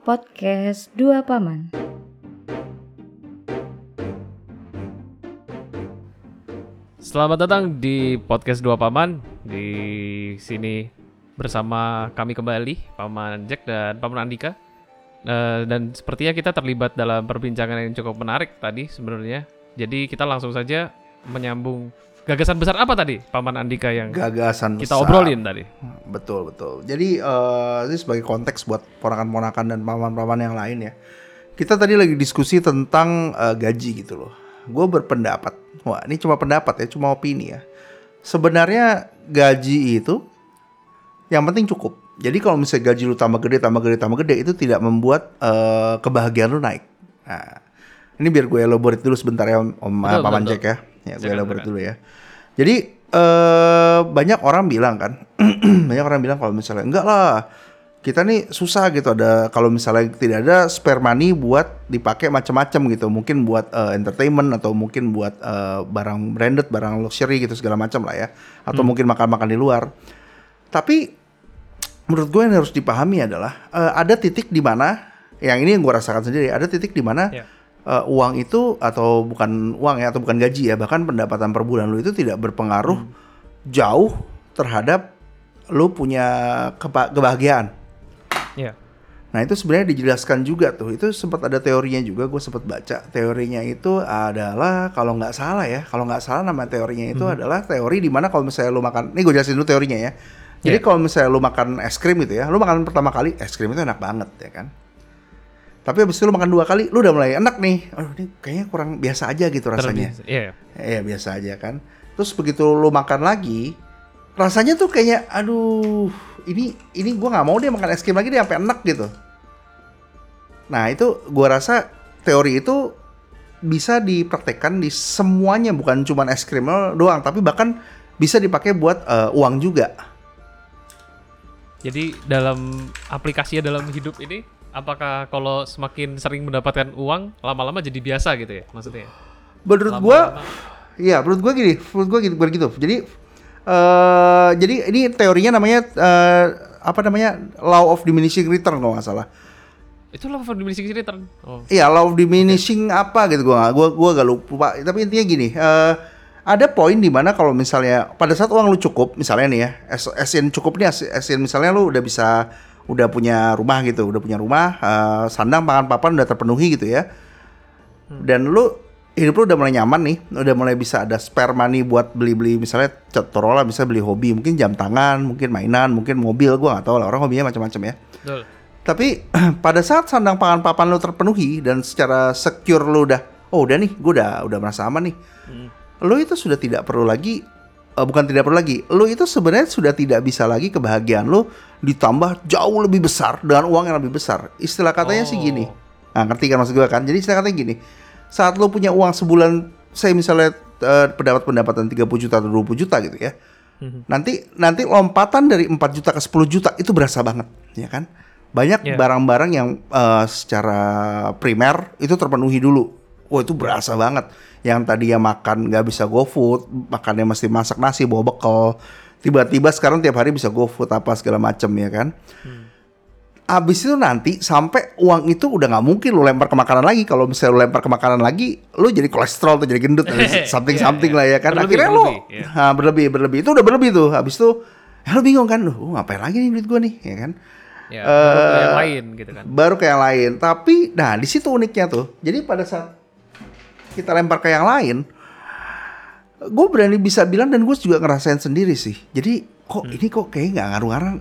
Podcast Dua Paman. Selamat datang di podcast Dua Paman. Di sini bersama kami kembali, Paman Jack dan Paman Andika. Eh, dan sepertinya kita terlibat dalam perbincangan yang cukup menarik tadi sebenarnya. Jadi kita langsung saja menyambung gagasan besar apa tadi, Paman Andika yang gagasan kita besar. obrolin tadi. Betul betul. Jadi eh, ini sebagai konteks buat ponakan-ponakan dan paman-paman yang lain ya. Kita tadi lagi diskusi tentang eh, gaji gitu loh. Gue berpendapat, wah ini cuma pendapat ya, cuma opini ya. Sebenarnya gaji itu yang penting cukup. Jadi kalau misalnya gaji lu tambah gede, tambah gede, tambah gede itu tidak membuat eh, kebahagiaan lu naik. Nah, ini biar gue elaborate dulu sebentar ya Om, om Betul, Paman betul, Jack ya. Ya gue elaborate dulu ya. Jadi eh banyak orang bilang kan, banyak orang bilang kalau misalnya enggak lah, kita nih susah gitu ada kalau misalnya tidak ada spare money buat dipakai macam-macam gitu, mungkin buat eh, entertainment atau mungkin buat eh, barang branded, barang luxury gitu segala macam lah ya, atau mungkin makan-makan di luar. Tapi menurut gue yang harus dipahami adalah eh, ada titik di mana yang ini yang gue rasakan sendiri, ada titik di mana Ya. Eh, uang itu atau bukan uang ya atau bukan gaji ya bahkan pendapatan per bulan lu itu tidak berpengaruh jauh terhadap lu punya kebahagiaan. Ya. Nah itu sebenarnya dijelaskan juga tuh itu sempat ada teorinya juga gue sempat baca teorinya itu adalah kalau nggak salah ya kalau nggak salah nama teorinya itu adalah teori di mana kalau misalnya lu makan ini gue jelasin dulu teorinya ya jadi Yeah. kalau misalnya lu makan es krim gitu ya lu makan pertama kali es krim itu enak banget ya kan tapi habis itu lu makan dua kali lu udah mulai enak nih aduh ini kayaknya kurang biasa aja gitu rasanya. Iya. ya biasa aja kan terus begitu lu makan lagi rasanya tuh kayaknya aduh ini ini gua nggak mau deh makan es krim lagi deh sampai enak gitu nah itu gua rasa teori itu bisa dipraktekkan di semuanya bukan cuma es krim doang tapi bahkan bisa dipakai buat eh, uang juga Jadi dalam aplikasinya dalam hidup ini, apakah kalau semakin sering mendapatkan uang, lama-lama jadi biasa gitu ya maksudnya? menurut gua. Iya, menurut gua gini, menurut gua gitu, begitu. Jadi eh jadi ini teorinya namanya eh, apa namanya law of diminishing return kalau nggak salah. Itu lah for diminishing return. Oh. Iya, law of diminishing apa gitu gua gua gua gak lupa. Tapi intinya gini, eh ada poin di mana kalau misalnya pada saat uang lu cukup, misalnya nih ya, as, as in cukup nih, as, as in misalnya lu udah bisa udah punya rumah gitu, udah punya rumah, eh, sandang, pangan, papan udah terpenuhi gitu ya. Dan lu hidup lu udah mulai nyaman nih, udah mulai bisa ada spare money buat beli-beli misalnya taruhlah bisa beli hobi, mungkin jam tangan, mungkin mainan, mungkin mobil, gua nggak tahu lah orang hobinya macam-macam ya. Betul. Tapi pada saat sandang pangan papan lu terpenuhi dan secara secure lu udah oh udah nih, gue udah udah merasa aman nih. Lu itu sudah tidak perlu lagi eh, bukan tidak perlu lagi. Lu itu sebenarnya sudah tidak bisa lagi kebahagiaan lu ditambah jauh lebih besar dengan uang yang lebih besar. Istilah katanya sih Oh. gini. Nah, ngerti kan maksud gue kan? Jadi istilah katanya gini. Saat lu punya uang sebulan saya misalnya eh, pendapat pendapatan 30 juta atau 20 juta gitu ya. Nanti nanti lompatan dari 4 juta ke 10 juta itu berasa banget, ya kan? Banyak Iya. barang-barang yang eh, secara primer itu terpenuhi dulu. Wah itu berasa banget. Yang tadinya makan nggak bisa GoFood, makannya mesti masak nasi bawa bekal. Tiba-tiba sekarang tiap hari bisa GoFood apa segala macem ya kan. Abis itu nanti sampai uang itu udah nggak mungkin lu lempar ke makanan lagi. Kalau misalnya lu lempar ke makanan lagi, lu jadi kolesterol tuh jadi gendut, something something lah ya kan. Berlebih, Akhirnya lu berlebih, iya. Nah, berlebih, berlebih. Itu udah berlebih tuh. Habis itu, ya lu bingung kan, lu ngapain lagi nih duit gua nih, ya kan? Ya, baru ke Eh, yang lain gitu kan. Baru ke yang lain. Tapi, nah di situ uniknya tuh. Jadi pada saat kita lempar ke yang lain, gue berani bisa bilang dan gue juga ngerasain sendiri sih. Jadi kok ini kok kayak nggak ngaruh-ngaruh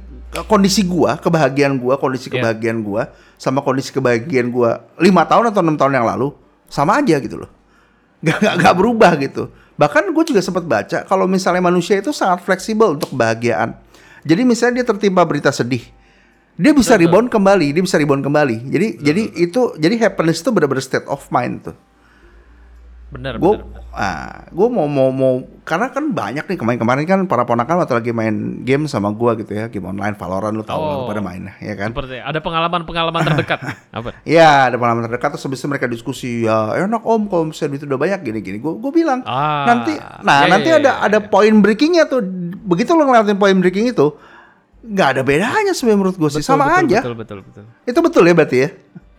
kondisi gua, kebahagiaan gua, kondisi Iya. kebahagiaan gua sama kondisi kebahagiaan gua lima tahun atau enam tahun yang lalu sama aja gitu loh. Gak, gak, gak berubah gitu. Bahkan gue juga sempat baca kalau misalnya manusia itu sangat fleksibel untuk kebahagiaan. Jadi misalnya dia tertimpa berita sedih, dia bisa Betul. rebound kembali, dia bisa rebound kembali. Jadi jadi itu jadi happiness itu benar-benar state of mind tuh. Benar, Gue, benar. benar. ah, gue mau mau mau karena kan banyak nih kemarin-kemarin kan para ponakan waktu lagi main game sama gue gitu ya, game online Valorant lu tahu lah lu Oh. pada main ya kan. Seperti ada pengalaman-pengalaman terdekat. Apa? Ya ada pengalaman terdekat terus habis mereka diskusi ya enak om kalau misalnya itu udah banyak gini-gini. Gue gue bilang Ah, nanti, nah ya, nanti ya, ada ya, ada ya. poin breakingnya tuh. Begitu lo ngeliatin poin breaking itu, nggak ada bedanya sebenarnya menurut gue sih Betul, sama betul, aja. Betul, betul, betul. Itu betul ya berarti ya?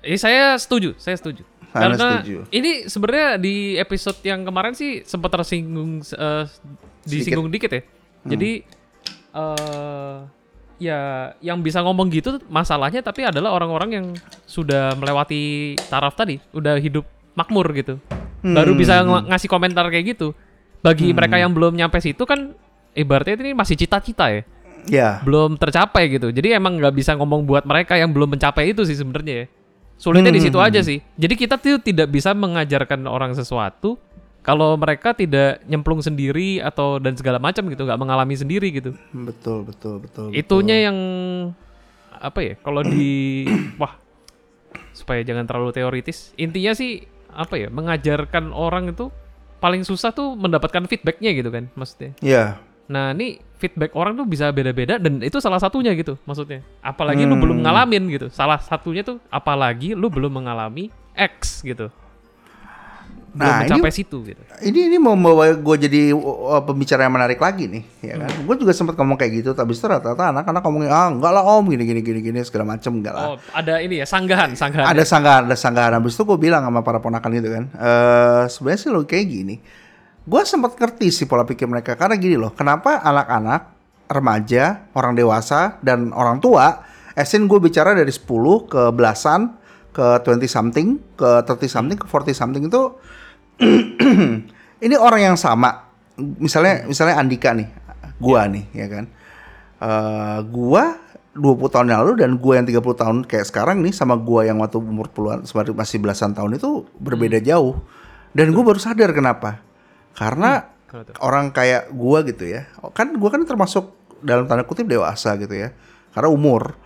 Eh, saya setuju, saya setuju. Karena setuju. ini sebenarnya di episode yang kemarin sih sempat tersinggung eh, disinggung dikit ya. Hmm. Jadi eh ya yang bisa ngomong gitu masalahnya tapi adalah orang-orang yang sudah melewati taraf tadi, udah hidup makmur gitu. Baru Hmm. bisa ng- ngasih komentar kayak gitu. Bagi mereka yang belum nyampe situ kan ibaratnya ini masih cita-cita ya Ya. belum tercapai gitu. Jadi emang nggak bisa ngomong buat mereka yang belum mencapai itu sih sebenarnya ya. Sulitnya di situ Hmm. aja sih. Jadi kita tuh tidak bisa mengajarkan orang sesuatu kalau mereka tidak nyemplung sendiri atau dan segala macam gitu, nggak mengalami sendiri gitu. Betul, betul, betul. betul. Itunya yang apa ya? Kalau di wah supaya jangan terlalu teoritis. Intinya sih apa ya? Mengajarkan orang itu paling susah tuh mendapatkan feedbacknya gitu kan, maksudnya. Ya. Nah, ini feedback orang tuh bisa beda-beda dan itu salah satunya gitu maksudnya. Apalagi lu belum ngalamin gitu. Salah satunya tuh apalagi lu belum mengalami X gitu. Belum Nah, ini- mencapai situ gitu. Ini ini mau membawa gue jadi uh, pembicara yang menarik lagi nih, ya kan? Gue juga sempat ngomong kayak gitu, tapi itu rata-rata anak-anak ngomongin ah enggak lah om gini gini gini gini segala macem enggak lah. Oh, ada ini ya sanggahan, sanggahan. ada sanggahan, ada sanggahan. Habis itu gue bilang sama para ponakan gitu kan, eh sebenarnya sih lo kayak gini. Gue sempat ngerti sih pola pikir mereka karena gini loh, kenapa anak-anak, remaja, orang dewasa dan orang tua, esin gue bicara dari 10 ke belasan, ke 20 something, ke 30 something, ke 40 something itu ini orang yang sama. Misalnya misalnya Andika nih, gua nih ya kan. Eh gua 20 tahun yang lalu dan gua yang 30 tahun kayak sekarang nih sama gua yang waktu umur puluhan masih belasan tahun itu berbeda jauh. Dan gua baru sadar kenapa. Karena tuh? orang kayak gua gitu ya. Kan gua kan termasuk dalam tanda kutip dewasa gitu ya. Karena umur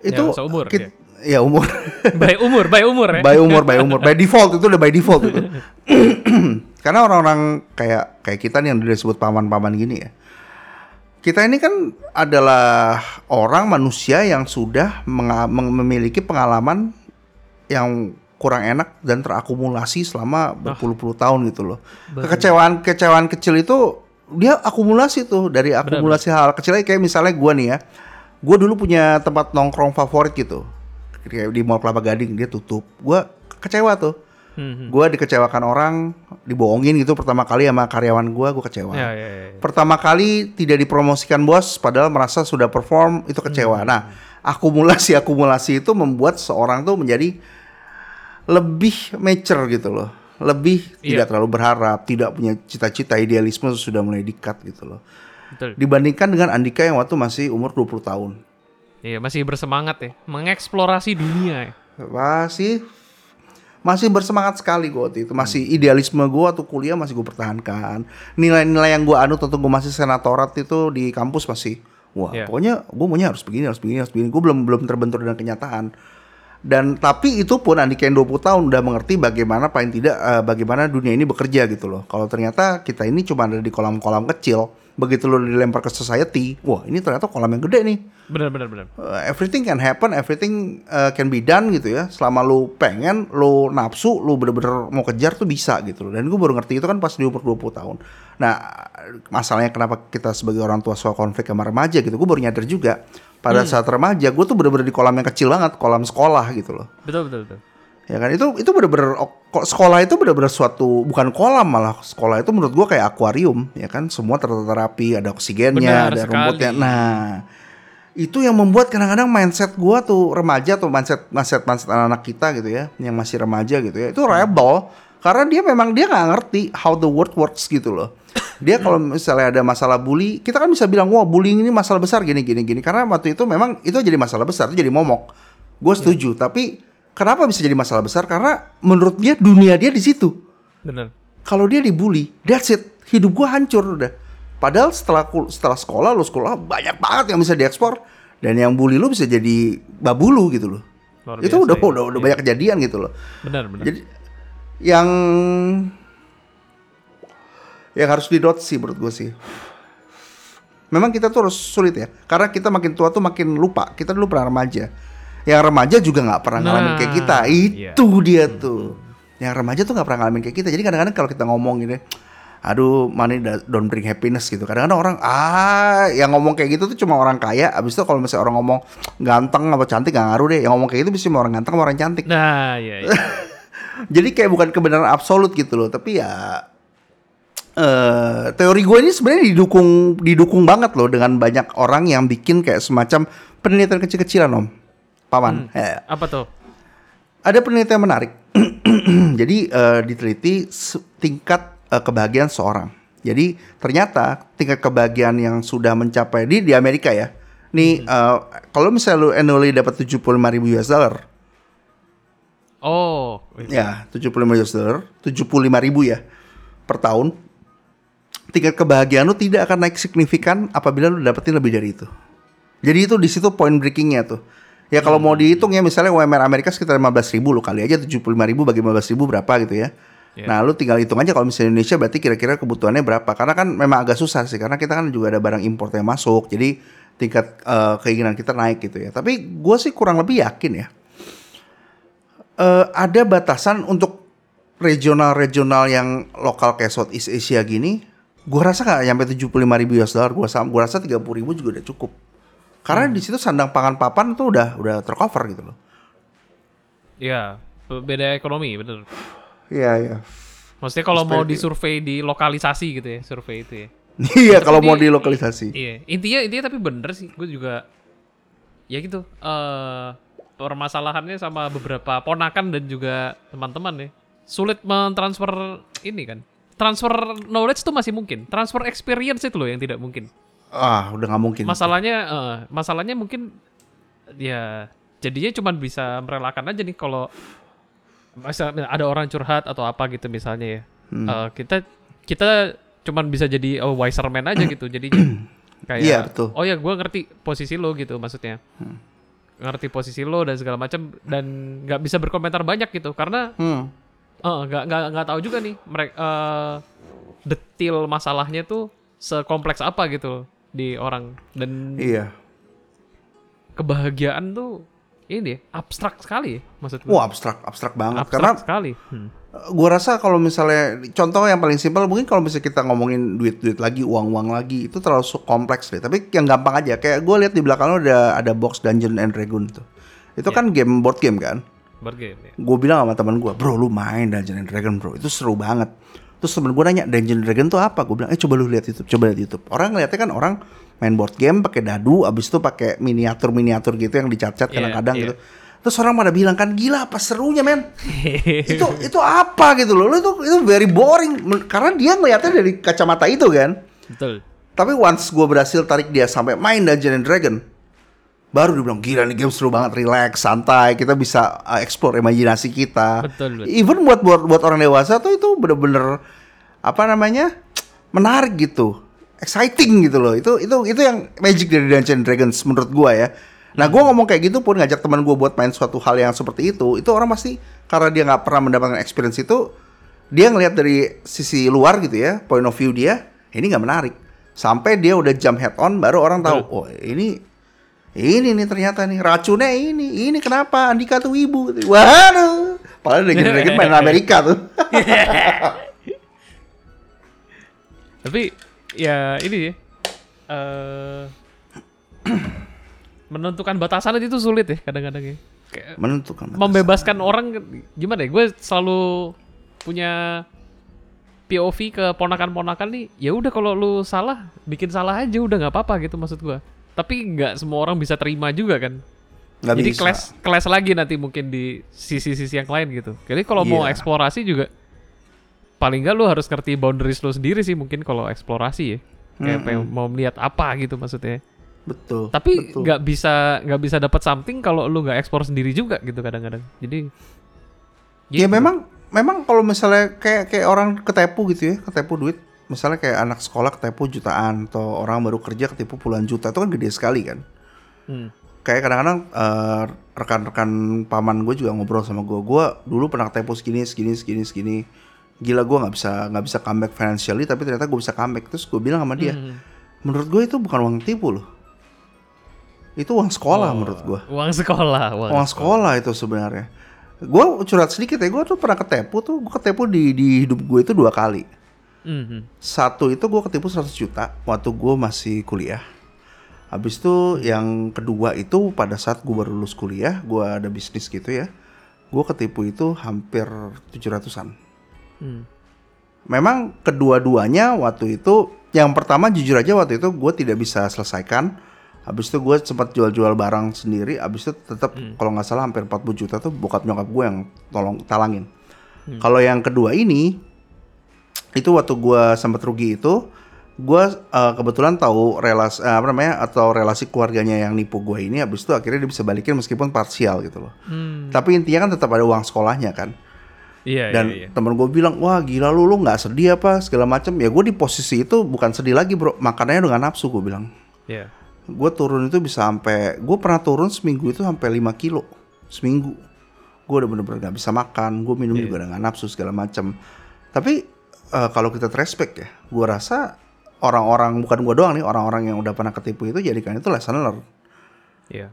itu Ya, seumur, kit- ya umur. By umur, by umur ya. by umur, by umur, by default itu udah by default itu. Karena orang-orang kayak kayak kita nih yang disebut paman-paman gini ya. Kita ini kan adalah orang manusia yang sudah memiliki pengalaman yang kurang enak dan terakumulasi selama berpuluh-puluh tahun gitu loh. Kekecewaan kekecewaan kecil itu dia akumulasi tuh dari akumulasi hal kecil kayak misalnya gua nih ya. Gua dulu punya tempat nongkrong favorit gitu. Kayak di Mall Kelapa Gading dia tutup. Gua kecewa tuh. Hmm, hmm. Gua dikecewakan orang, dibohongin gitu pertama kali sama karyawan gua, gua kecewa. Ya, ya, ya. Pertama kali tidak dipromosikan bos padahal merasa sudah perform itu kecewa. Nah, akumulasi-akumulasi itu membuat seorang tuh menjadi lebih mature gitu loh. Lebih Iya. tidak terlalu berharap, tidak punya cita-cita, idealisme sudah mulai dikat gitu loh. Betul. Dibandingkan dengan Andika yang waktu masih umur 20 tahun. Iya, masih bersemangat ya, mengeksplorasi dunia ya. Masih masih bersemangat sekali gue waktu itu. Masih idealisme gue waktu kuliah masih gue pertahankan. Nilai-nilai yang gue anut waktu gue masih senatorat itu di kampus masih wah Iya. pokoknya gue maunya harus begini harus begini harus begini. Gue belum belum terbentur dengan kenyataan. Dan tapi itu pun Andika yang 20 tahun udah mengerti bagaimana paling tidak eh, bagaimana dunia ini bekerja gitu loh. Kalau ternyata kita ini cuma ada di kolam-kolam kecil, begitu lo dilempar ke society, wah ini ternyata kolam yang gede nih. Benar, benar, benar. Uh, everything can happen, everything uh, can be done gitu ya. Selama lu pengen, lu nafsu, lu bener-bener mau kejar tuh bisa gitu loh. Dan gue baru ngerti itu kan pas di umur 20 tahun. Nah, masalahnya kenapa kita sebagai orang tua suka konflik sama remaja gitu. Gue baru nyadar juga. Pada saat remaja, gue tuh bener-bener di kolam yang kecil banget, kolam sekolah gitu loh. Betul, betul, betul. Ya kan? Itu itu bener-bener oh, sekolah itu bener-bener suatu bukan kolam malah. Sekolah itu menurut gua kayak akuarium ya kan? Semua tertata rapi ada oksigennya Benar ada sekali. rumputnya. Nah itu yang membuat kadang-kadang mindset gua tuh remaja tuh mindset mindset mindset anak-anak kita gitu ya yang masih remaja gitu ya itu rebel. Karena dia memang dia nggak ngerti how the world works gitu loh. Dia kalau misalnya ada masalah bully kita kan bisa bilang wah bullying ini masalah besar gini gini gini. Karena waktu itu memang itu jadi masalah besar itu jadi momok. Gue setuju tapi kenapa bisa jadi masalah besar? Karena menurut dia dunia dia di situ. Benar. kalau dia dibully that's it. Hidup gua hancur udah. Padahal setelah setelah sekolah lu sekolah banyak banget yang bisa diekspor. Dan yang bully lu bisa jadi babulu gitu loh. Luar itu biasa udah ya. udah udah banyak kejadian gitu loh. Benar, benar. jadi yang yang harus didot sih menurut gue sih. Memang kita tuh harus sulit ya. Karena kita makin tua tuh makin lupa. Kita dulu pernah remaja yang remaja juga nggak pernah ngalamin Nah, kayak kita iya. itu dia tuh yang remaja tuh nggak pernah ngalamin kayak kita jadi kadang-kadang kalau kita ngomong gitu aduh money don't bring happiness gitu. Kadang-kadang orang ah yang ngomong kayak gitu tuh cuma orang kaya. Abis itu kalau misalnya orang ngomong ganteng apa cantik gak ngaruh deh. Yang ngomong kayak gitu bisa cuma orang ganteng sama orang cantik. Nah, iya, iya. Jadi kayak bukan kebenaran absolut gitu loh, tapi ya eh teori gue ini sebenarnya didukung didukung banget loh dengan banyak orang yang bikin kayak semacam penelitian kecil-kecilan om, paman. Ya. Apa tuh? Ada penelitian menarik. Jadi eh, diteliti tingkat eh, kebahagiaan seorang. Jadi ternyata tingkat kebahagiaan yang sudah mencapai di di Amerika ya. Nih eh, kalau misalnya lu annually dapat 75 ribu US dollar, Oh, Ya, 75 US dollar, 75 ribu ya per tahun. Tingkat kebahagiaan lu tidak akan naik signifikan apabila lu dapetin lebih dari itu. Jadi itu di situ point breakingnya tuh. Ya kalau mau dihitung ya misalnya UMR Amerika sekitar 15 ribu lu kali aja 75 ribu bagi 15 ribu berapa gitu ya. Iya. Nah lu tinggal hitung aja kalau misalnya Indonesia berarti kira-kira kebutuhannya berapa. Karena kan memang agak susah sih karena kita kan juga ada barang impor yang masuk. Jadi tingkat eh, keinginan kita naik gitu ya. Tapi gue sih kurang lebih yakin ya eh, ada batasan untuk regional-regional yang lokal kayak Southeast Asia gini, gua rasa nggak nyampe 75 ribu US dollar, gua rasa 30 ribu juga udah cukup. Karena di situ sandang pangan papan tuh udah udah tercover gitu loh. Iya, beda ekonomi, bener. Iya iya. Maksudnya kalau mau disurvei di lokalisasi gitu ya, survei itu ya. Iya kalau mau di- dilokalisasi. Iya, intinya intinya tapi bener sih, gue juga ya gitu. eh permasalahannya sama beberapa ponakan dan juga teman-teman ya. Sulit mentransfer ini kan. Transfer knowledge tuh masih mungkin. Transfer experience itu loh yang tidak mungkin. Ah udah nggak mungkin. Masalahnya eh, masalahnya mungkin ya jadinya cuma bisa merelakan aja nih kalau masa ada orang curhat atau apa gitu misalnya ya. Hmm. Eh, kita kita cuman bisa jadi oh, wiser man aja gitu. Jadi kayak Iya, betul. oh ya gua ngerti posisi lo gitu maksudnya. Ngerti posisi lo dan segala macam dan nggak bisa berkomentar banyak gitu karena Hmm. eh, nggak tahu juga nih mereka detil masalahnya tuh sekompleks apa gitu di orang dan Iya. kebahagiaan tuh ini ya, abstrak sekali ya maksud gue. Wah abstrak abstrak banget. abstrak Karena sekali. Hmm. gua rasa kalau misalnya contoh yang paling simpel mungkin kalau misalnya kita ngomongin duit-duit lagi uang-uang lagi itu terlalu kompleks deh tapi yang gampang aja kayak gue lihat di belakang lo ada ada box Dungeon and Dragon tuh itu kan game board game kan Board game ya. gue bilang sama teman gue bro lu main Dungeon and Dragon bro itu seru banget terus temen gue nanya Dungeon Dragon tuh apa? Gue bilang eh coba lu lihat YouTube coba lihat YouTube. Orang ngeliatnya kan orang main board game pakai dadu abis itu pakai miniatur miniatur gitu yang dicat-cat Iya, kadang-kadang iya. gitu. Terus orang pada bilang kan gila apa serunya men? Itu itu apa gitu loh. Lu itu itu very boring. Karena dia ngeliatnya dari kacamata itu kan. Betul. tapi once gue berhasil tarik dia sampai main Dungeon and Dragon baru dia bilang gila nih game seru banget relax santai kita bisa uh, explore imajinasi kita. Betul, betul. even buat buat buat orang dewasa tuh itu bener-bener apa namanya menarik gitu. Exciting gitu loh. Itu itu itu yang magic dari Dungeons and Dragons menurut gua ya. Nah gua ngomong kayak gitu pun ngajak teman gua buat main suatu hal yang seperti itu itu orang pasti karena dia nggak pernah mendapatkan experience itu dia ngelihat dari sisi luar gitu ya point of view dia ini nggak menarik. Sampai dia udah jump head on baru orang tahu oh ini ini nih ternyata nih racunnya ini ini kenapa Andika tuh ibu waduh padahal Dragons main Amerika tuh Tapi ya ini ya. eh menentukan batasan itu sulit ya kadang-kadang ya. Kayak menentukan membebaskan orang gimana ya? Gue selalu punya POV ke ponakan-ponakan nih. Ya udah kalau lu salah, bikin salah aja udah nggak apa-apa gitu maksud gua. Tapi nggak semua orang bisa terima juga kan. Nggak Jadi clash clash lagi nanti mungkin di sisi-sisi yang lain gitu. Jadi kalau mau Iya. eksplorasi juga paling nggak lu harus ngerti boundaries lu sendiri sih mungkin kalau eksplorasi ya. Kayak pengen- mau melihat apa gitu maksudnya. betul Tapi nggak bisa nggak bisa dapat something kalau lu nggak eksplor sendiri juga gitu kadang-kadang. Jadi ya gitu. memang memang kalau misalnya kayak kayak orang ketepu gitu ya ketepu duit misalnya kayak anak sekolah ketepu jutaan atau orang baru kerja ketipu puluhan juta itu kan gede sekali kan? Hmm. kayak kadang-kadang eh, rekan-rekan paman gue juga ngobrol sama gue gue dulu pernah ketepu segini segini segini segini. Gila gue nggak bisa nggak bisa comeback financially tapi ternyata gue bisa comeback. Terus gue bilang sama dia Hmm. menurut gue itu bukan uang tipu loh. Itu uang sekolah menurut gue uang sekolah, uang, uang sekolah. itu sebenarnya. Gue curhat sedikit ya gue tuh pernah ketepu tuh gue ketepu di di hidup gue itu dua kali Mhm. Satu itu gue ketipu 100 juta waktu gue masih kuliah. Habis itu yang kedua itu pada saat gue baru lulus kuliah, gue ada bisnis gitu ya. Gue ketipu itu hampir 700-an. Hmm. Memang kedua-duanya waktu itu, yang pertama jujur aja waktu itu gue tidak bisa selesaikan. Habis itu gue sempat jual-jual barang sendiri. Habis itu tetap kalau nggak salah hampir 40 juta tuh bokap nyokap gue yang tolong talangin. Kalau yang kedua ini, itu waktu gue sempat rugi itu, gue eh, kebetulan tahu relasi eh, apa namanya atau relasi keluarganya yang nipu gue ini. Habis itu akhirnya dia bisa balikin meskipun parsial gitu loh. Hmm. Tapi intinya kan tetap ada uang sekolahnya kan Iya, dan iya, iya. temen gue bilang wah gila lu lu nggak sedih apa segala macam ya gue di posisi itu bukan sedih lagi bro makanannya dengan nafsu gue bilang Iya. gue turun itu bisa sampai gue pernah turun seminggu itu sampai 5 kilo seminggu gue udah bener-bener nggak bisa makan gue minum juga dengan nafsu segala macam tapi eh, kalau kita respect ya gue rasa orang-orang bukan gue doang nih orang-orang yang udah pernah ketipu itu jadikan itu lesson learn Iya.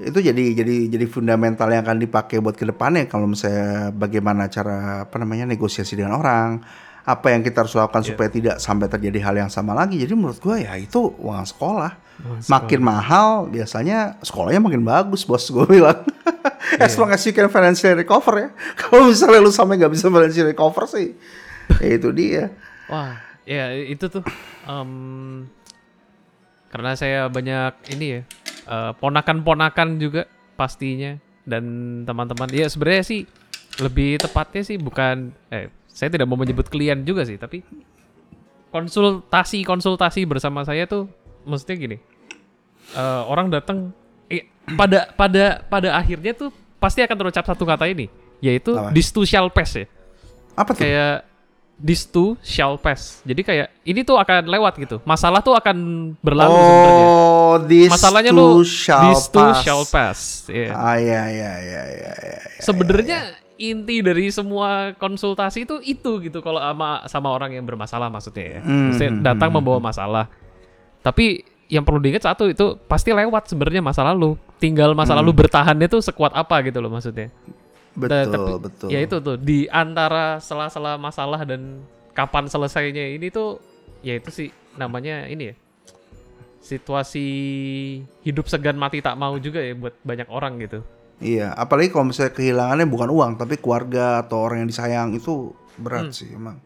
itu jadi jadi jadi fundamental yang akan dipakai buat ke depannya kalau misalnya bagaimana cara apa namanya negosiasi dengan orang apa yang kita harus lakukan supaya tidak sampai terjadi hal yang sama lagi. Jadi menurut gue ya itu uang sekolah. Makin mahal biasanya sekolahnya makin bagus bos gue bilang. As long as you can financially recover ya. Kalau misalnya lu sampai nggak bisa financially recover sih ya itu dia Wah, ya itu tuh em, karena saya banyak ini ya eh, ponakan-ponakan juga pastinya dan teman-teman. Ya sebenarnya sih lebih tepatnya sih bukan eh saya tidak mau menyebut klien juga sih, tapi konsultasi konsultasi bersama saya tuh maksudnya gini. eh, orang datang eh, pada pada pada akhirnya tuh pasti akan terucap satu kata ini, yaitu Apa? shall pass ya apa tuh kayak this too shall pass. Jadi kayak ini tuh akan lewat gitu. Masalah tuh akan berlalu sebenarnya. oh this Masalahnya lu shall this too pass. shall pass. Iya. ah ya ya ya ya ya Sebenarnya inti dari semua konsultasi itu itu gitu kalau sama sama orang yang bermasalah maksudnya ya. Hmm, Maksudnya hmm, datang membawa masalah. Tapi yang perlu diingat satu itu pasti lewat sebenarnya masa lalu. Tinggal masa Hmm. lalu bertahannya tuh sekuat apa gitu loh maksudnya. Betul Da- tapi betul ya itu tuh di antara sela-sela masalah dan kapan selesainya ini tuh ya itu sih namanya ini ya situasi hidup segan mati tak mau juga ya buat banyak orang gitu Iya, apalagi kalau misalnya kehilangannya bukan uang tapi keluarga atau orang yang disayang itu Hmm. berat sih emang.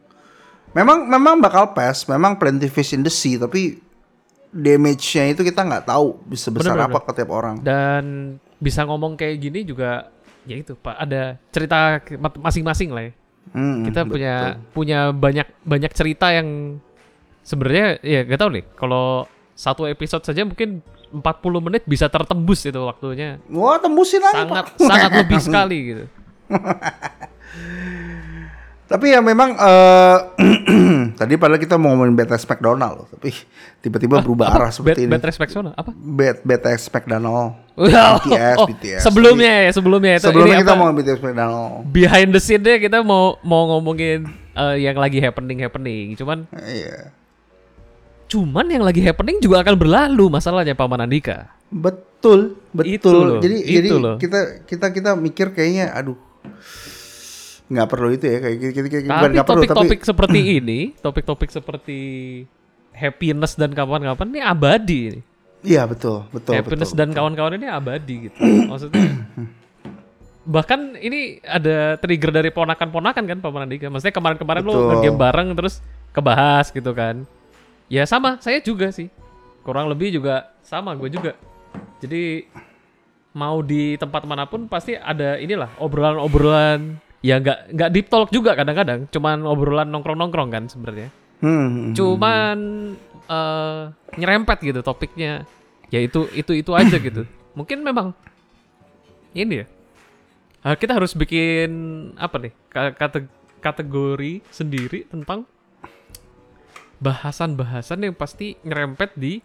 Memang memang bakal pass, memang plenty fish in the sea tapi damage-nya itu kita nggak tahu bisa besar Bener, apa ke tiap orang. dan bisa ngomong kayak gini juga ya itu pak. Ada cerita masing-masing lah ya. Hmm, kita betul. punya punya banyak banyak cerita yang sebenarnya ya gak tahu nih. Kalau satu episode saja mungkin 40 menit bisa tertembus itu waktunya. Wah, tembusin aja, sangat Pak. sangat lebih sekali gitu Tapi ya memang eh tadi padahal kita mau ngomongin BTS McDonald loh, tapi tiba-tiba berubah arah bad, seperti ini. bad respect Sona, apa Bad BTS McDonald. Wow. BTS, Oh, BTS. sebelumnya ya sebelumnya itu Sebelumnya ini kita apa, mau BTS McDonald. behind the scene-nya kita mau mau ngomongin eh, yang lagi happening happening cuman Iya. cuman yang lagi happening juga akan berlalu masalahnya paman Andika Betul, betul. Itu loh, jadi itu jadi loh. kita kita kita mikir kayaknya aduh nggak perlu itu ya kayak kita bukan Tapi topik-topik seperti ini, topik-topik seperti happiness dan kawan-kawan ini abadi. ini. iya betul betul happiness betul, dan kawan-kawan ini abadi gitu. Maksudnya bahkan ini ada trigger dari ponakan-ponakan kan Paman Andika. Maksudnya kemarin-kemarin lo nge-game bareng terus kebahas gitu kan. Ya sama, saya juga sih. Kurang lebih juga sama, gue juga. Jadi mau di tempat mana pun pasti ada inilah obrolan-obrolan ya nggak nggak deep talk juga kadang-kadang. Cuman obrolan nongkrong-nongkrong kan sebenarnya. Hmm, hmm, hmm. cuman eh, nyerempet gitu topiknya. Ya itu itu itu aja gitu. Mungkin memang ini ya. Eh, kita harus bikin apa nih? Ka- kate- kategori sendiri tentang bahasan-bahasan yang pasti nyerempet di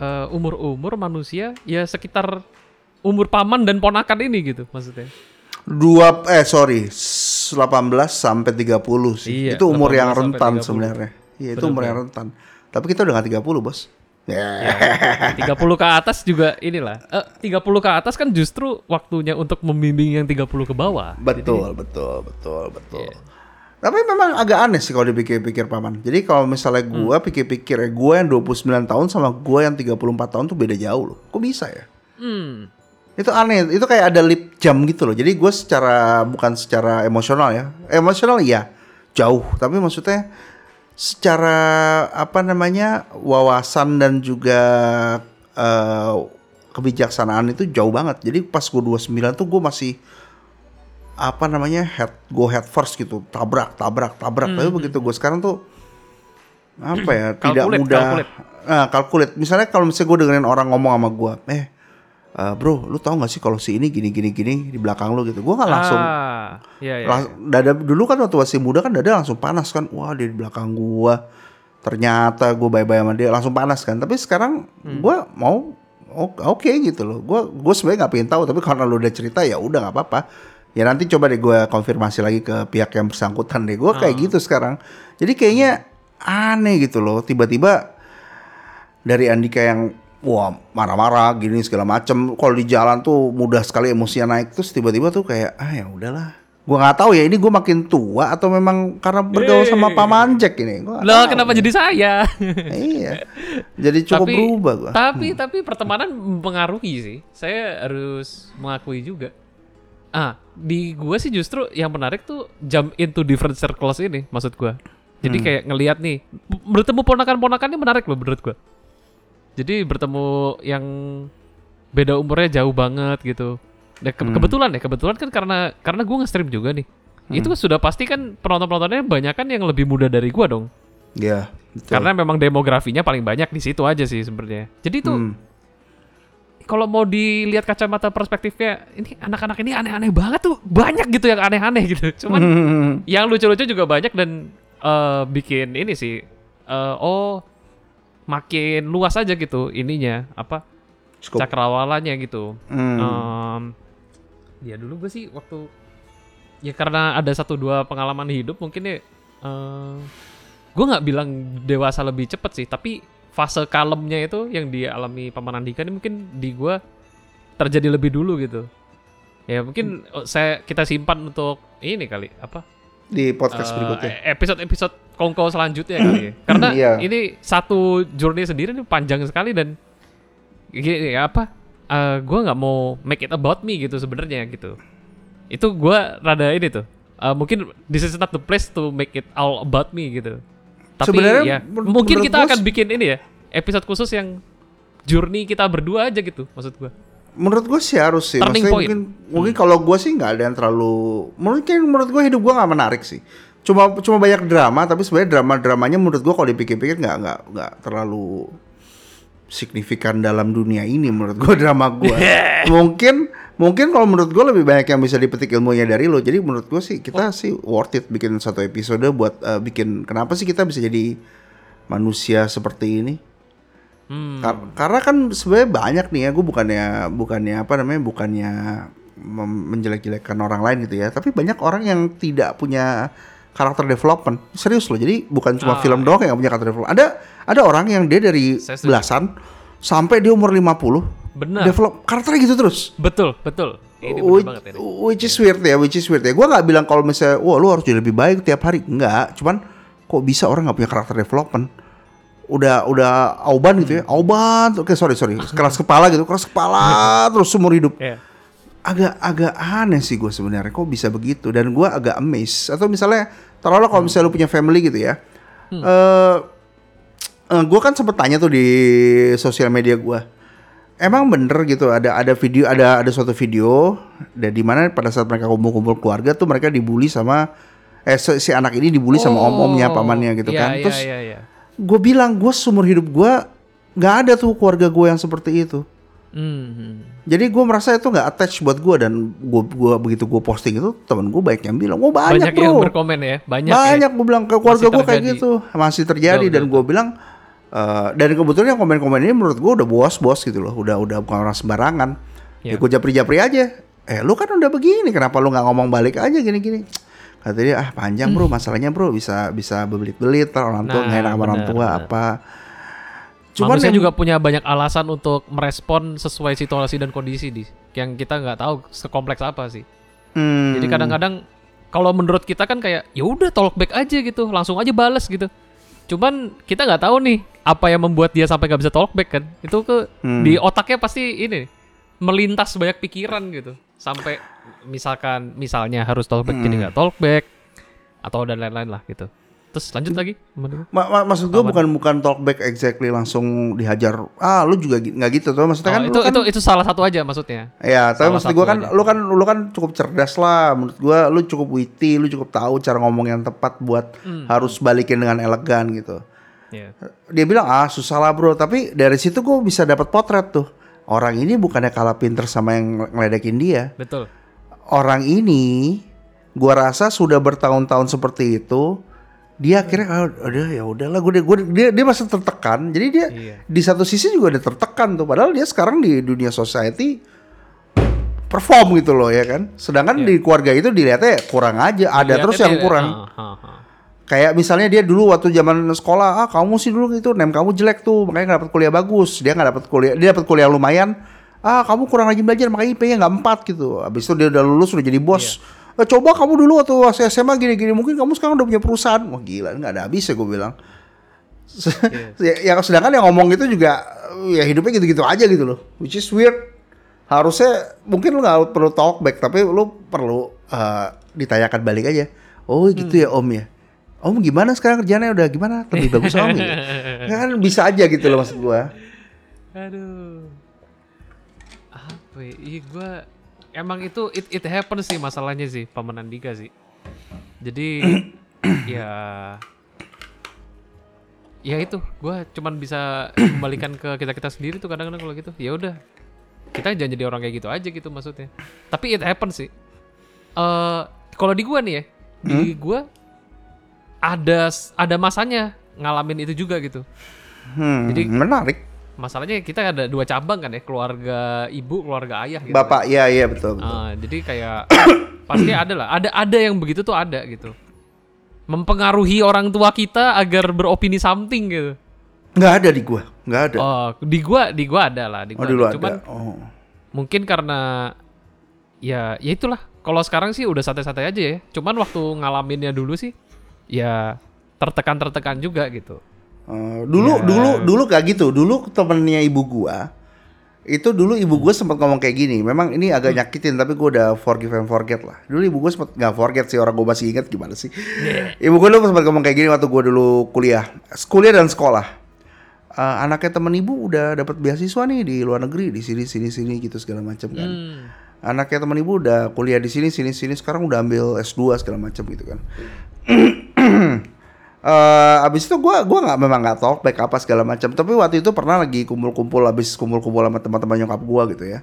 eh, umur-umur manusia ya sekitar umur paman dan ponakan ini gitu maksudnya dua eh sorry 18 sampai 30 sih Iya, itu umur 18 yang rentan 30. sebenarnya iya itu umur yang rentan tapi kita udah nggak 30 bos ya Ya, 30 ke atas juga inilah. Eh, 30 ke atas kan justru waktunya untuk membimbing yang 30 ke bawah. betul betul betul betul Iya. Tapi memang agak aneh sih kalau dipikir-pikir paman. Jadi kalau misalnya Hmm. gua pikir-pikir ya, gua yang 29 tahun sama gua yang 34 tahun tuh beda jauh loh. Kok bisa ya? Hmm. Itu aneh, itu kayak ada lip jam gitu loh. Jadi gue secara bukan secara emosional ya, emosional iya jauh. Tapi maksudnya secara apa namanya wawasan dan juga eh, kebijaksanaan itu jauh banget. Jadi pas gue 29 tuh gue masih apa namanya head go head first gitu, tabrak, tabrak, tabrak. Tapi begitu gue sekarang tuh apa ya tidak Calculate, mudah calculate. Nah, kalkulit. Misalnya kalau misalnya gue dengerin orang ngomong sama gue, eh eh, bro, lu tau gak sih kalau si ini gini gini gini di belakang lu gitu, gue nggak langsung Ah, iya, iya. Lang- dada dulu kan waktu masih muda kan dada langsung panas kan. Wah dia di belakang gua. Ternyata gue bye-bye sama dia langsung panas kan. Tapi sekarang gua mau oke gitu loh. Gua gue sebenarnya nggak pengen tahu tapi karena lu udah cerita ya udah nggak apa-apa. Ya nanti coba deh gue konfirmasi lagi ke pihak yang bersangkutan deh. Gua kayak gitu sekarang. Jadi kayaknya aneh gitu loh. Tiba-tiba dari Andika yang wah marah-marah gini segala macem kalau di jalan tuh mudah sekali emosinya naik terus tiba-tiba tuh kayak ah ya udahlah gua nggak tahu ya ini gue makin tua atau memang karena bergaul sama Pak Manjek ini gua tahu. kenapa jadi saya? iya jadi cukup tapi, berubah gua Tapi tapi pertemanan mempengaruhi sih. Saya harus mengakui juga. Ah, di gua sih justru yang menarik tuh jump into different circles ini maksud gua. Jadi kayak ngelihat nih bertemu ponakan-ponakan ini menarik loh menurut gua. Jadi bertemu yang beda umurnya jauh banget gitu. Dan ke- kebetulan ya, kebetulan kan karena karena gua nge-stream juga nih. Itu sudah pasti kan penonton-penontonnya banyak kan yang lebih muda dari gua dong. Iya betul. Karena memang demografinya paling banyak di situ aja sih sebenarnya. Jadi tuh Hmm. kalau mau dilihat kacamata perspektifnya, ini anak-anak ini aneh-aneh banget tuh. Banyak gitu yang aneh-aneh gitu. Cuman Hmm. yang lucu-lucu juga banyak dan eh, bikin ini sih eh, oh makin luas aja gitu ininya apa Cukup. cakrawalannya gitu. Hmm. Em, ya dulu gue sih waktu ya karena ada satu dua pengalaman hidup mungkin ya eh gue nggak bilang dewasa lebih cepet sih tapi fase kalemnya itu yang dialami paman Andika ini mungkin di gue terjadi lebih dulu gitu ya mungkin oh, saya kita simpan untuk ini kali apa di podcast eh, berikutnya episode episode kongko selanjutnya kali ya. Karena Iya. ini satu journey sendiri ini panjang sekali dan gini apa eh gue nggak mau make it about me gitu sebenarnya gitu. Itu gue rada ini tuh eh, mungkin this is not the place to make it all about me gitu. Tapi Sebenarnya ya mungkin kita akan bikin ini ya episode khusus yang journey kita berdua aja gitu maksud gue menurut gue sih harus sih Turning Maksudnya point. mungkin mungkin kalau gue sih nggak ada yang terlalu mungkin menurut gue hidup gue nggak menarik sih cuma cuma banyak drama tapi sebenarnya drama dramanya menurut gue kalau dipikir-pikir nggak nggak nggak terlalu signifikan dalam dunia ini menurut gue drama gue mungkin mungkin kalau menurut gue lebih banyak yang bisa dipetik ilmunya dari lo. Jadi menurut gue sih kita sih worth it bikin satu episode buat eh, bikin kenapa sih kita bisa jadi manusia seperti ini? Hmm. Kar- karena kan sebenarnya banyak nih ya, gue bukannya bukannya apa namanya, bukannya menjelek-jelekan orang lain gitu ya, tapi banyak orang yang tidak punya karakter development. Serius loh, jadi bukan cuma Ah, film doang yang punya karakter development. Ada ada orang yang dia dari belasan sampai dia umur 50 benar develop karakternya gitu terus. betul betul ini Which, banget ini which is weird ya, which is weird ya. Gue nggak bilang kalau misalnya, wah lu harus jadi lebih baik tiap hari. Enggak, cuman kok bisa orang nggak punya karakter development? Udah udah auban gitu ya, auban. Oke sorry sorry, keras kepala gitu, keras kepala terus seumur hidup. ya Agak agak aneh sih gue sebenarnya, kok bisa begitu? Dan gue agak amazed. Atau misalnya, taruhlah kalau misalnya lu punya family gitu ya. Eh, eh, gue kan sempet tanya tuh di sosial media gue. Emang bener gitu ada ada video ada ada suatu video dan di mana pada saat mereka kumpul-kumpul keluarga tuh mereka dibully sama eh si, si anak ini dibully sama om-omnya pamannya gitu Iya, kan. iya, Terus iya, iya. gue bilang gue seumur hidup gue nggak ada tuh keluarga gue yang seperti itu. Hmm. Jadi gue merasa itu nggak attach buat gue dan gue gua begitu gue posting itu temen gue banyak yang bilang, oh banyak, banyak, bro, yang berkomen ya banyak, banyak, ya. gue bilang ke keluarga gue kayak gitu masih terjadi Betul, dan gue bilang eh, dan kebetulan yang komen-komen ini menurut gue udah bos-bos gitu loh, udah udah bukan orang sembarangan. Ya Ya. gue japri-japri aja. Eh lu kan udah begini, kenapa lu nggak ngomong balik aja gini-gini? Kata dia ah panjang bro masalahnya bro bisa bisa bebelit-belit ntar orang tua Nah, nggak enak sama orang tua benar. apa. Manusia yang- juga punya banyak alasan untuk merespon sesuai situasi dan kondisi di yang kita nggak tahu sekompleks apa sih. Hmm. Jadi kadang-kadang kalau menurut kita kan kayak ya udah talk back aja gitu, langsung aja bales gitu. Cuman kita nggak tahu nih apa yang membuat dia sampai nggak bisa talk back kan. Itu ke Hmm. di otaknya pasti ini melintas banyak pikiran gitu. Sampai misalkan misalnya harus talk back jadi Hmm. nggak talk back atau dan lain-lain lah gitu. Terus lanjut lagi. Ma- ma- maksud gue bukan bukan talk back exactly langsung dihajar. Ah, lu juga nggak gitu tuh. Maksudnya Oh, kan itu kan itu itu salah satu aja maksudnya. Ya, tapi Salah maksud gue kan, aja. lu kan, lu kan cukup cerdas lah. Menurut gue, lu cukup witty, lu cukup tahu cara ngomong yang tepat buat Hmm. harus balikin dengan elegan gitu. Iya. Dia bilang ah susah lah bro, tapi dari situ gue bisa dapat potret tuh. Orang ini bukannya kalah pinter sama yang ngeledekin dia. Betul. Orang ini, gua rasa sudah bertahun-tahun seperti itu. Dia akhirnya ah, udah ya udahlah gue gue dia dia masih tertekan. Jadi dia Iya. di satu sisi juga udah tertekan tuh. Padahal dia sekarang di dunia society perform gitu loh ya kan. Sedangkan di keluarga itu dilihatnya kurang aja. Ada Dilihatnya terus yang kurang. ah, ah, ah. Kayak misalnya dia dulu waktu zaman sekolah, ah kamu sih dulu itu nem kamu jelek tuh, makanya nggak dapat kuliah bagus. Dia nggak dapat kuliah, dia dapat kuliah lumayan. Ah kamu kurang rajin belajar, makanya IP-nya nggak empat gitu. Habis itu dia udah lulus udah jadi bos. Iya. Eh, coba kamu dulu waktu SMA gini-gini, mungkin kamu sekarang udah punya perusahaan. Wah gila, nggak ada habisnya gue bilang. ya, yang sedangkan yang ngomong itu juga ya hidupnya gitu-gitu aja gitu loh, which is weird. Harusnya mungkin lu nggak perlu talk back, tapi lu perlu eh, ditanyakan balik aja. Oh gitu ya om ya. Om gimana sekarang kerjanya udah gimana? Lebih bagus om gitu. Ya kan bisa aja gitu loh maksud gua. Aduh. Apa ya? Iya gua emang itu it, it happens sih masalahnya sih Paman Andika sih. Jadi ya ya itu gua cuman bisa kembalikan ke kita kita sendiri tuh kadang-kadang kalau gitu. Ya udah kita jangan jadi orang kayak gitu aja gitu maksudnya. Tapi it happens sih. Eh kalau di gua nih ya di gua ada ada masanya ngalamin itu juga gitu. Hmm, Jadi- menarik. Masalahnya kita ada dua cabang kan ya keluarga ibu keluarga ayah gitu Bapak, iya iya betul. betul. Ah, jadi kayak pasti ada lah ada ada yang begitu tuh ada gitu mempengaruhi orang tua kita agar beropini something gitu Nggak ada di gua, nggak ada. oh di gua di gua ada lah di oh gua dulu ada. cuman ada. Oh. mungkin karena ya ya itulah kalau sekarang sih udah santai-santai aja ya cuman waktu ngalaminnya dulu sih ya tertekan-tertekan juga gitu Eh, dulu Ya. dulu dulu kayak gitu. Dulu temennya ibu gua itu dulu ibu gua sempat ngomong kayak gini. Memang ini agak Hmm. nyakitin tapi gua udah forgive and forget lah. Dulu ibu gua sempat nggak forget sih orang gua masih ingat gimana sih. Iya. Ibu gua dulu sempat ngomong kayak gini waktu gua dulu kuliah, kuliah dan sekolah. Eh, anaknya temen ibu udah dapat beasiswa nih di luar negeri di sini sini sini gitu segala macam kan. Hmm. Anaknya temen ibu udah kuliah di sini sini sini sekarang udah ambil S2 segala macam gitu kan. Eh abis itu gua gua nggak memang nggak talk back apa segala macam. Tapi waktu itu pernah lagi kumpul-kumpul abis kumpul-kumpul sama teman-teman nyokap gua gitu ya.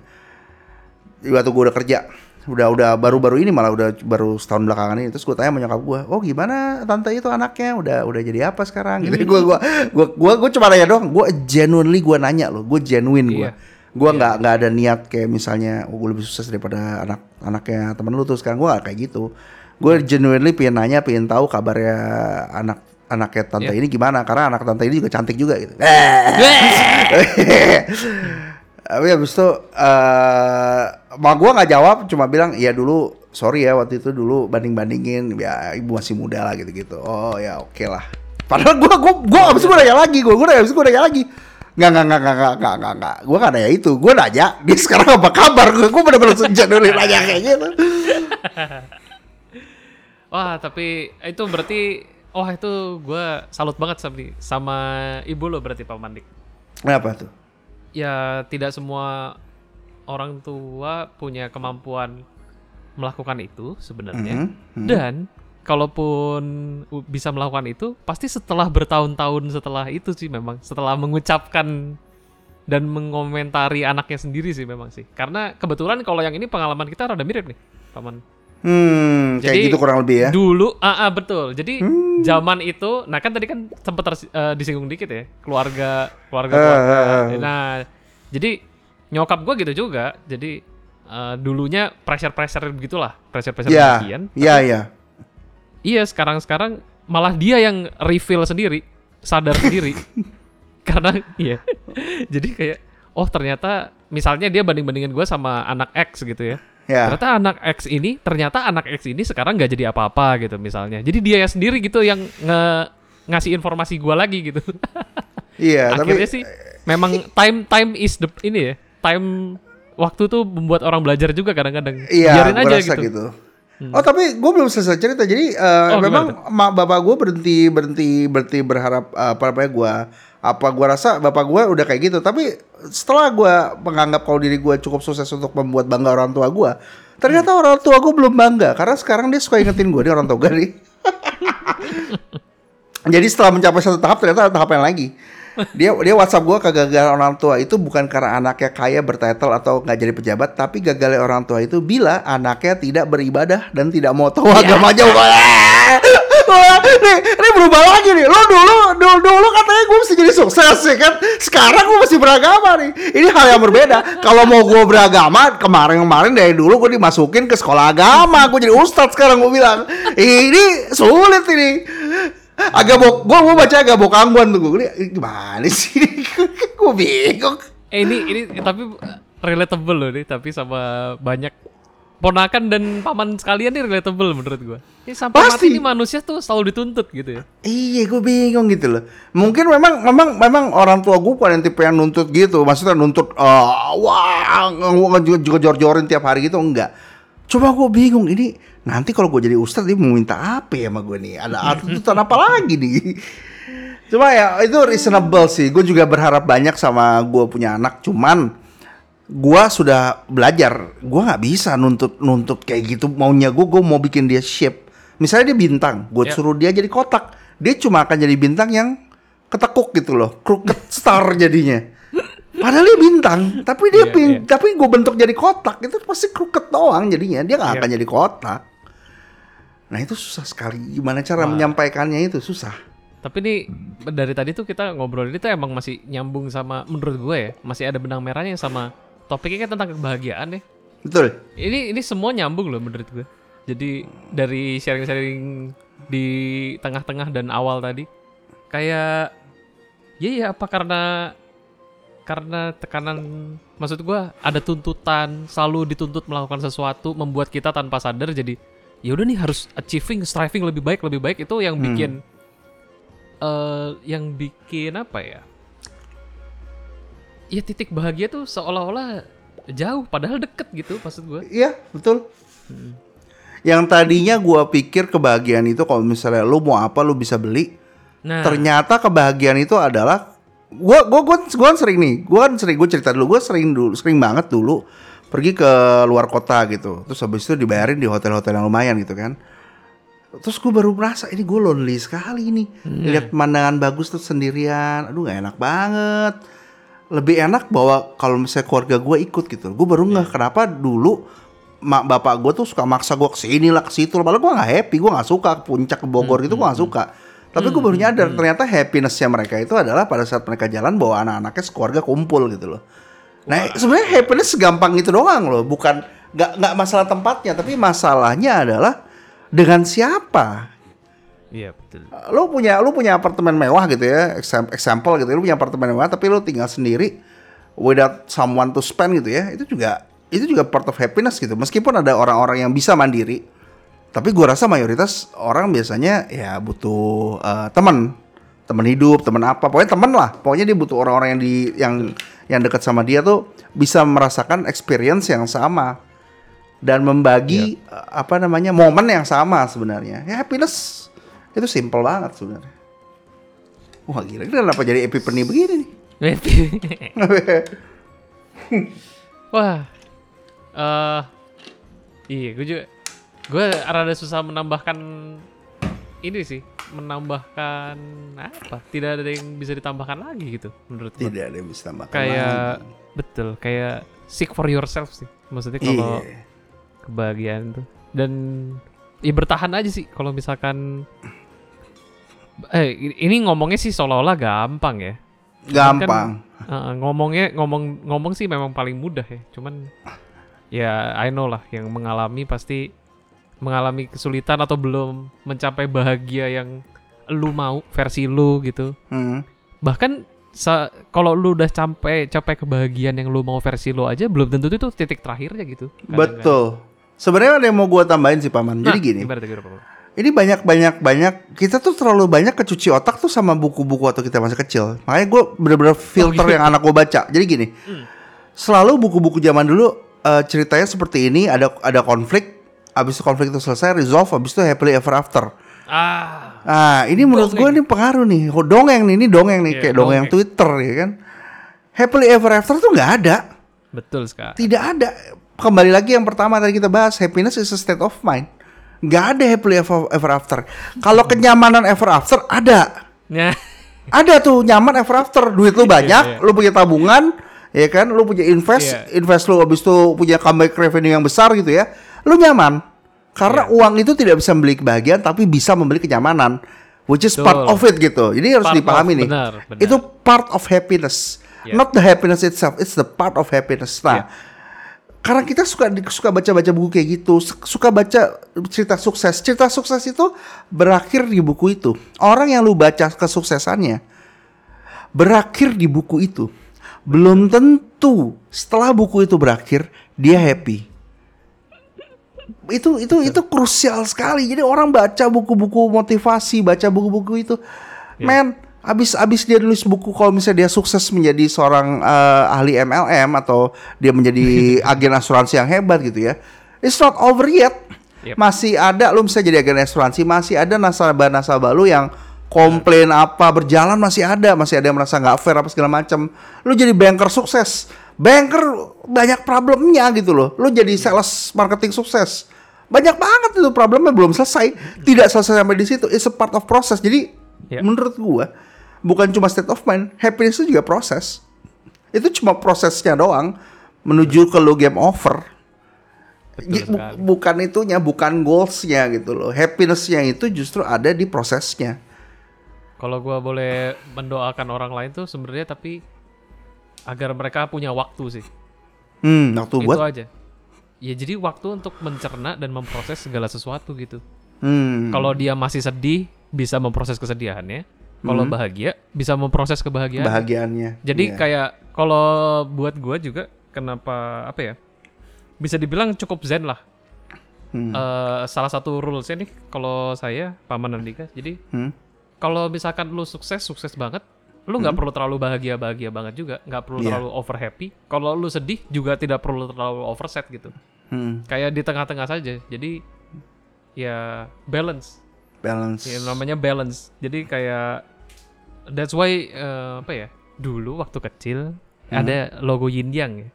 Waktu gua udah kerja. Udah udah baru-baru ini malah udah baru setahun belakangan ini. Terus gua tanya sama nyokap gua oh gimana tante itu anaknya? Udah udah jadi apa sekarang? Gitu. Gua gua gua gua gua cuma nanya doang. Gua genuinely gua nanya loh. Gua genuine gua. Iya. gua nggak nggak ada niat kayak misalnya oh, gua lebih sukses daripada anak anaknya temen lu. Tuh sekarang gua gak kayak gitu. Gue genuinely pengen nanya pengen tahu kabarnya anak anaknya tante yeah. ini gimana karena anak tante ini juga cantik juga gitu. Tapi habis itu eh uh, gue nggak jawab cuma bilang iya dulu sorry ya waktu itu dulu banding-bandingin ya ibu masih muda lah gitu-gitu. Oh ya oke okay lah. Padahal gue gue gue abis gue nanya lagi, gue gue abis gue nanya lagi. nggak nggak nggak nggak nggak nggak nggak, gue nggak nanya itu. gue nanya dia sekarang apa kabar? gue gue benar-benar dulu nanya kayak gitu. Wah, tapi eh, itu berarti oh itu gua salut banget sama, sama ibu lo berarti Pak Mandik. kenapa tuh Ya tidak semua orang tua punya kemampuan melakukan itu sebenarnya. Mhm, Dan kalaupun bisa melakukan itu pasti setelah bertahun-tahun setelah itu sih memang setelah mengucapkan dan mengomentari anaknya sendiri sih memang sih. Karena kebetulan kalau yang ini pengalaman kita rada mirip nih, Paman. Hmm kayak Jadi, gitu kurang lebih ya Dulu, ah, ah, betul. Jadi zaman itu, nah kan tadi kan sempat tersi- eh, disinggung dikit ya, keluarga, keluarga, Eh, keluarga. eh. Nah, jadi nyokap gue gitu juga. Jadi eh, dulunya pressure pressure begitulah, pressure pressure ya demikian. ya ya Iya, sekarang sekarang malah dia yang reveal sendiri, sadar sendiri, karena iya. Jadi kayak, oh ternyata misalnya dia banding bandingin gue sama anak X gitu ya. Ya. Ternyata anak X ini, ternyata anak X ini sekarang nggak jadi apa-apa gitu misalnya. Jadi dia sendiri gitu yang nge ngasih informasi gua lagi gitu. Iya, tapi Akhirnya sih memang time time is the ini ya. Time waktu tuh membuat orang belajar juga kadang-kadang. Iya, Biarin aja gitu. gitu. Oh tapi gue belum selesai cerita. Jadi eh, Oh, memang mak bapak gue berhenti berhenti berhenti berharap eh, apa namanya gue apa gue rasa bapak gue udah kayak gitu. Tapi setelah gue menganggap kalau diri gue cukup sukses untuk membuat bangga orang tua gue, ternyata orang tua gue belum bangga karena sekarang dia suka ingetin gue nih orang tua gue nih. Jadi setelah mencapai satu tahap ternyata ada tahap yang lagi. Dia dia WhatsApp gue kegagalan orang tua itu bukan karena anaknya kaya bertitle atau nggak jadi pejabat, tapi gagalnya orang tua itu bila anaknya tidak beribadah dan tidak mau tahu agamanya. Wah, wah, nih, ini berubah lagi nih. Lo dulu dulu dulu katanya gue mesti jadi sukses ya kan. Sekarang gue masih beragama nih. Ini hal yang berbeda. Kalau mau gue beragama kemarin-kemarin dari dulu gue dimasukin ke sekolah agama. Gue jadi ustadz sekarang gue bilang. Ini sulit ini agak bok gue mau baca agak bokangguan tuh gue gimana sih gue bingung Eh ini ini tapi relatable loh nih tapi sama banyak ponakan dan paman sekalian nih relatable menurut gua. Ini sampai Pasti. mati ini manusia tuh selalu dituntut gitu ya. iya gue bingung gitu loh mungkin memang memang memang orang tua gue yang tipe yang nuntut gitu maksudnya nuntut eh, wah juga jor-jorin tiap hari gitu enggak coba gue bingung ini nanti kalau gue jadi ustadz dia mau minta apa ya sama gue nih ada tuntutan apa lagi nih Cuma ya itu reasonable sih. Gue juga berharap banyak sama gue punya anak. Cuman gue sudah belajar. Gue nggak bisa nuntut nuntut kayak gitu. Maunya gue, gue mau bikin dia shape. Misalnya dia bintang, gue Ya. suruh dia jadi kotak. Dia cuma akan jadi bintang yang ketekuk gitu loh, crooked star jadinya. Padahal dia bintang, tapi dia ping- iya. tapi gue bentuk jadi kotak itu pasti crooked doang jadinya. Dia nggak Iya. akan jadi kotak. Nah itu susah sekali. Gimana cara menyampaikannya itu susah. Tapi nih dari tadi tuh kita ngobrol ini tuh emang masih nyambung sama menurut gue ya, masih ada benang merahnya sama topiknya kan tentang kebahagiaan ya. Betul. Ini ini semua nyambung loh menurut gue. Jadi dari sharing-sharing di tengah-tengah dan awal tadi kayak ya ya apa karena karena tekanan maksud gue ada tuntutan selalu dituntut melakukan sesuatu membuat kita tanpa sadar jadi ya udah nih harus achieving striving lebih baik lebih baik itu yang bikin eh yang bikin apa ya ya titik bahagia tuh seolah-olah jauh padahal deket gitu maksud gue Iya, betul. Yang tadinya gua pikir kebahagiaan itu kalau misalnya lu mau apa lu bisa beli. nah Ternyata kebahagiaan itu adalah gua gua gua, gua kan sering nih. Gua kan sering gua cerita dulu, gua sering dulu sering banget dulu pergi ke luar kota gitu. Terus habis itu dibayarin di hotel-hotel yang lumayan gitu kan. Terus gue baru merasa ini gue lonely sekali nih. Lihat pemandangan bagus tuh sendirian. Aduh nggak enak banget. Lebih enak bahwa kalau misalnya keluarga gue ikut gitu. Gue baru nggak kenapa dulu mak bapak gue tuh suka maksa gue ke sini lah ke situ. Padahal gue nggak happy. Gue nggak suka ke puncak ke Bogor gitu. Gue nggak suka. Tapi gue baru nyadar ternyata happinessnya mereka itu adalah pada saat mereka jalan bawa anak-anaknya sekeluarga kumpul gitu loh. Nah sebenarnya happiness segampang itu doang loh, bukan nggak nggak masalah tempatnya, tapi masalahnya adalah dengan siapa. Iya betul Lo punya lo punya apartemen mewah gitu ya, exam- example gitu, ya, lo punya apartemen mewah tapi lo tinggal sendiri without someone to spend gitu ya, itu juga itu juga part of happiness gitu. Meskipun ada orang-orang yang bisa mandiri, tapi gua rasa mayoritas orang biasanya ya butuh eh, teman, teman hidup, teman apa, pokoknya teman lah. Pokoknya dia butuh orang-orang yang di yang yang dekat sama dia tuh bisa merasakan experience yang sama dan membagi eh, apa namanya momen yang sama sebenarnya. Ya happiness itu simple banget sebenarnya. Wah gila, kenapa jadi epiphany begini nih? wah eh iya gue juga gue rada susah menambahkan ini sih menambahkan apa tidak ada yang bisa ditambahkan lagi gitu menurut gue Tidak ada yang bisa tambahkan kayak lagi. betul kayak seek for yourself sih maksudnya kalau Iya. kebahagiaan tuh dan ya bertahan aja sih kalau misalkan eh ini ngomongnya sih seolah-olah gampang ya gampang. Uh, ngomongnya ngomong ngomong sih memang paling mudah ya cuman ya I know lah yang mengalami pasti mengalami kesulitan atau belum mencapai bahagia yang lu mau versi lu gitu Hmm. bahkan kalau lu udah sampai capai kebahagiaan yang lu mau versi lu aja belum tentu itu titik terakhirnya gitu. Betul. Sebenarnya ada yang mau gua tambahin sih paman. Nah, Jadi gini, gimana gimana, Pak? Ini banyak banyak banyak kita tuh terlalu banyak kecuci otak tuh sama buku-buku waktu kita masih kecil. Makanya gue bener-bener filter gitu. yang anak gue baca. Jadi gini, selalu buku-buku zaman dulu eh, ceritanya seperti ini ada ada konflik, habis itu konflik itu selesai, resolve, habis itu happily ever after. Ah, Nah, ini menurut gue ini pengaruh nih. Oh, dongeng nih, ini dongeng nih, Iya, kayak dongeng, dongeng. Twitter ya kan. Happily ever after tuh nggak ada, betul sekali. tidak ada. Kembali lagi yang pertama tadi kita bahas, happiness is a state of mind. Nggak ada happily ever, ever after. Kalau kenyamanan ever after ada, Ya. ada tuh nyaman ever after. Duit lu banyak, iya. lu punya tabungan, ya kan, lu punya invest, Iya. invest lu habis itu punya comeback revenue yang besar gitu ya, lu nyaman. Karena Iya. uang itu tidak bisa membeli kebahagiaan, tapi bisa membeli kenyamanan, which is part Betul. of it gitu. Jadi harus Part dipahami of, nih, benar, benar. itu part of happiness, Iya. not the happiness itself, it's the part of happiness. Nah, karena kita suka suka baca-baca buku kayak gitu, su- suka baca cerita sukses. Cerita sukses itu berakhir di buku itu. Orang yang lu baca kesuksesannya berakhir di buku itu. Belum tentu setelah buku itu berakhir dia happy. Itu itu itu krusial sekali. Jadi orang baca buku-buku motivasi, baca buku-buku itu, men, abis abis dia nulis buku kalau misalnya dia sukses menjadi seorang eh, ahli MLM atau dia menjadi agen asuransi yang hebat gitu ya, it's not over yet. Yep. Masih ada lu bisa jadi agen asuransi, masih ada nasabah-nasabah lu yang komplain apa berjalan masih ada, masih ada yang merasa nggak fair apa segala macam. Lu jadi banker sukses, banker banyak problemnya gitu loh. Lu jadi sales marketing sukses, banyak banget itu problemnya belum selesai, tidak selesai sampai di situ. It's a part of process. Jadi Ya. menurut gua bukan cuma state of mind, happiness itu juga proses. Itu cuma prosesnya doang menuju ke lo game over. Betul sekali. bukan itunya, bukan goalsnya gitu loh. Happinessnya itu justru ada di prosesnya. Kalau gua boleh mendoakan orang lain tuh sebenarnya tapi agar mereka punya waktu sih. Hmm, waktu itu buat. aja. Ya jadi waktu untuk mencerna dan memproses segala sesuatu gitu. Hmm. Kalau dia masih sedih, bisa memproses kesedihannya. Kalau bahagia, bisa memproses kebahagiaan. bahagiannya. Jadi Iya. kayak kalau buat gua juga kenapa apa ya? Bisa dibilang cukup zen lah. Hmm. Eh, salah satu rulesnya nih kalau saya paman Andika. Jadi Hmm. kalau misalkan lu sukses sukses banget, lu nggak perlu terlalu bahagia bahagia banget juga, nggak perlu Iya. terlalu over happy. Kalau lu sedih juga tidak perlu terlalu overset gitu. Hmm. Kayak di tengah-tengah saja. Jadi ya balance. Balance. Ya, namanya balance. Jadi kayak that's why eh, apa ya? Dulu waktu kecil Hmm. ada logo yin yang ya.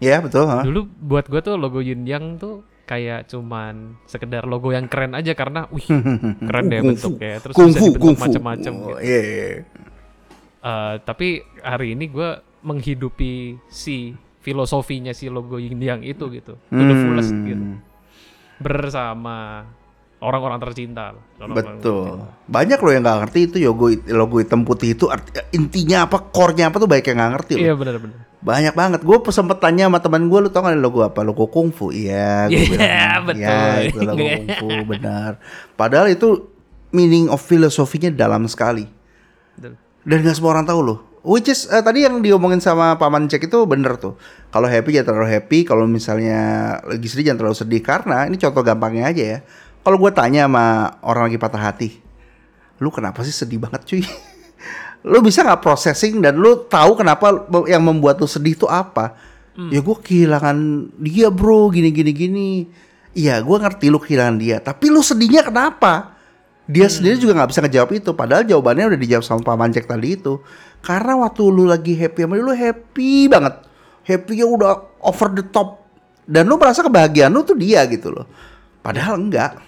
Ya betul. ha? Dulu buat gua tuh logo yin yang tuh kayak cuman sekedar logo yang keren aja karena wih keren deh bentuknya terus bisa dibentuk macam-macam Oh, gitu. Iya, iya. Eh, tapi hari ini gua menghidupi si filosofinya si logo yin yang itu gitu to the fullest Hmm. gitu bersama orang-orang tercinta. Orang-orang Betul. tercinta. Banyak loh yang nggak ngerti itu logo logo hitam putih itu arti, intinya apa, core-nya apa tuh banyak yang nggak ngerti loh. iya benar-benar Banyak banget. Gue sempet tanya sama teman gue, lu tau gak logo apa? Logo kungfu. Iya, gue Iya, bilang. betul. Iya, itu logo kungfu, benar. Padahal itu meaning of filosofinya dalam sekali. Betul. Dan gak semua orang tahu loh. Which is eh, tadi yang diomongin sama Paman Cek itu bener tuh. Kalau happy jangan terlalu happy, kalau misalnya lagi sedih jangan terlalu sedih karena ini contoh gampangnya aja ya. Kalau gue tanya sama orang lagi patah hati, lu kenapa sih sedih banget cuy? lu bisa nggak processing dan lu tahu kenapa yang membuat lu sedih itu apa? Ya gue kehilangan dia bro, gini gini gini. Iya, gue ngerti lu kehilangan dia, tapi lu sedihnya kenapa? Dia sendiri juga nggak bisa ngejawab itu. Padahal jawabannya udah dijawab sama Pak Mancek tadi itu. Karena waktu lu lagi happy sama dia, lu happy banget. Happy-nya udah over the top. Dan lu merasa kebahagiaan lu tuh dia gitu loh. Padahal enggak.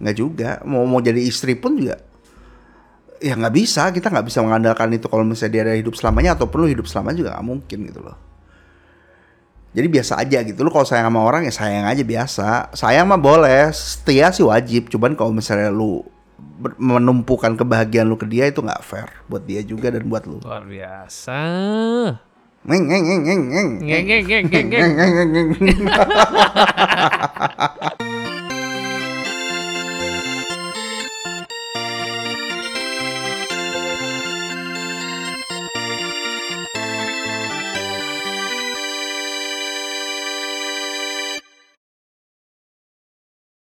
Enggak juga. Mau mau jadi istri pun juga ya nggak bisa. Kita nggak bisa mengandalkan itu kalau misalnya dia ada hidup selamanya ataupun lu hidup selamanya juga nggak mungkin gitu loh. Jadi biasa aja gitu. Lu kalau sayang sama orang ya sayang aja biasa. Sayang mah boleh setia sih wajib. Cuman kalau misalnya lu menumpukan kebahagiaan lu ke dia itu nggak fair buat dia juga dan buat lu. Luar biasa. Ngeng ngeng ngeng ngeng ngeng ngeng ngeng ngeng. Ngeng ngeng ngeng ngeng ngeng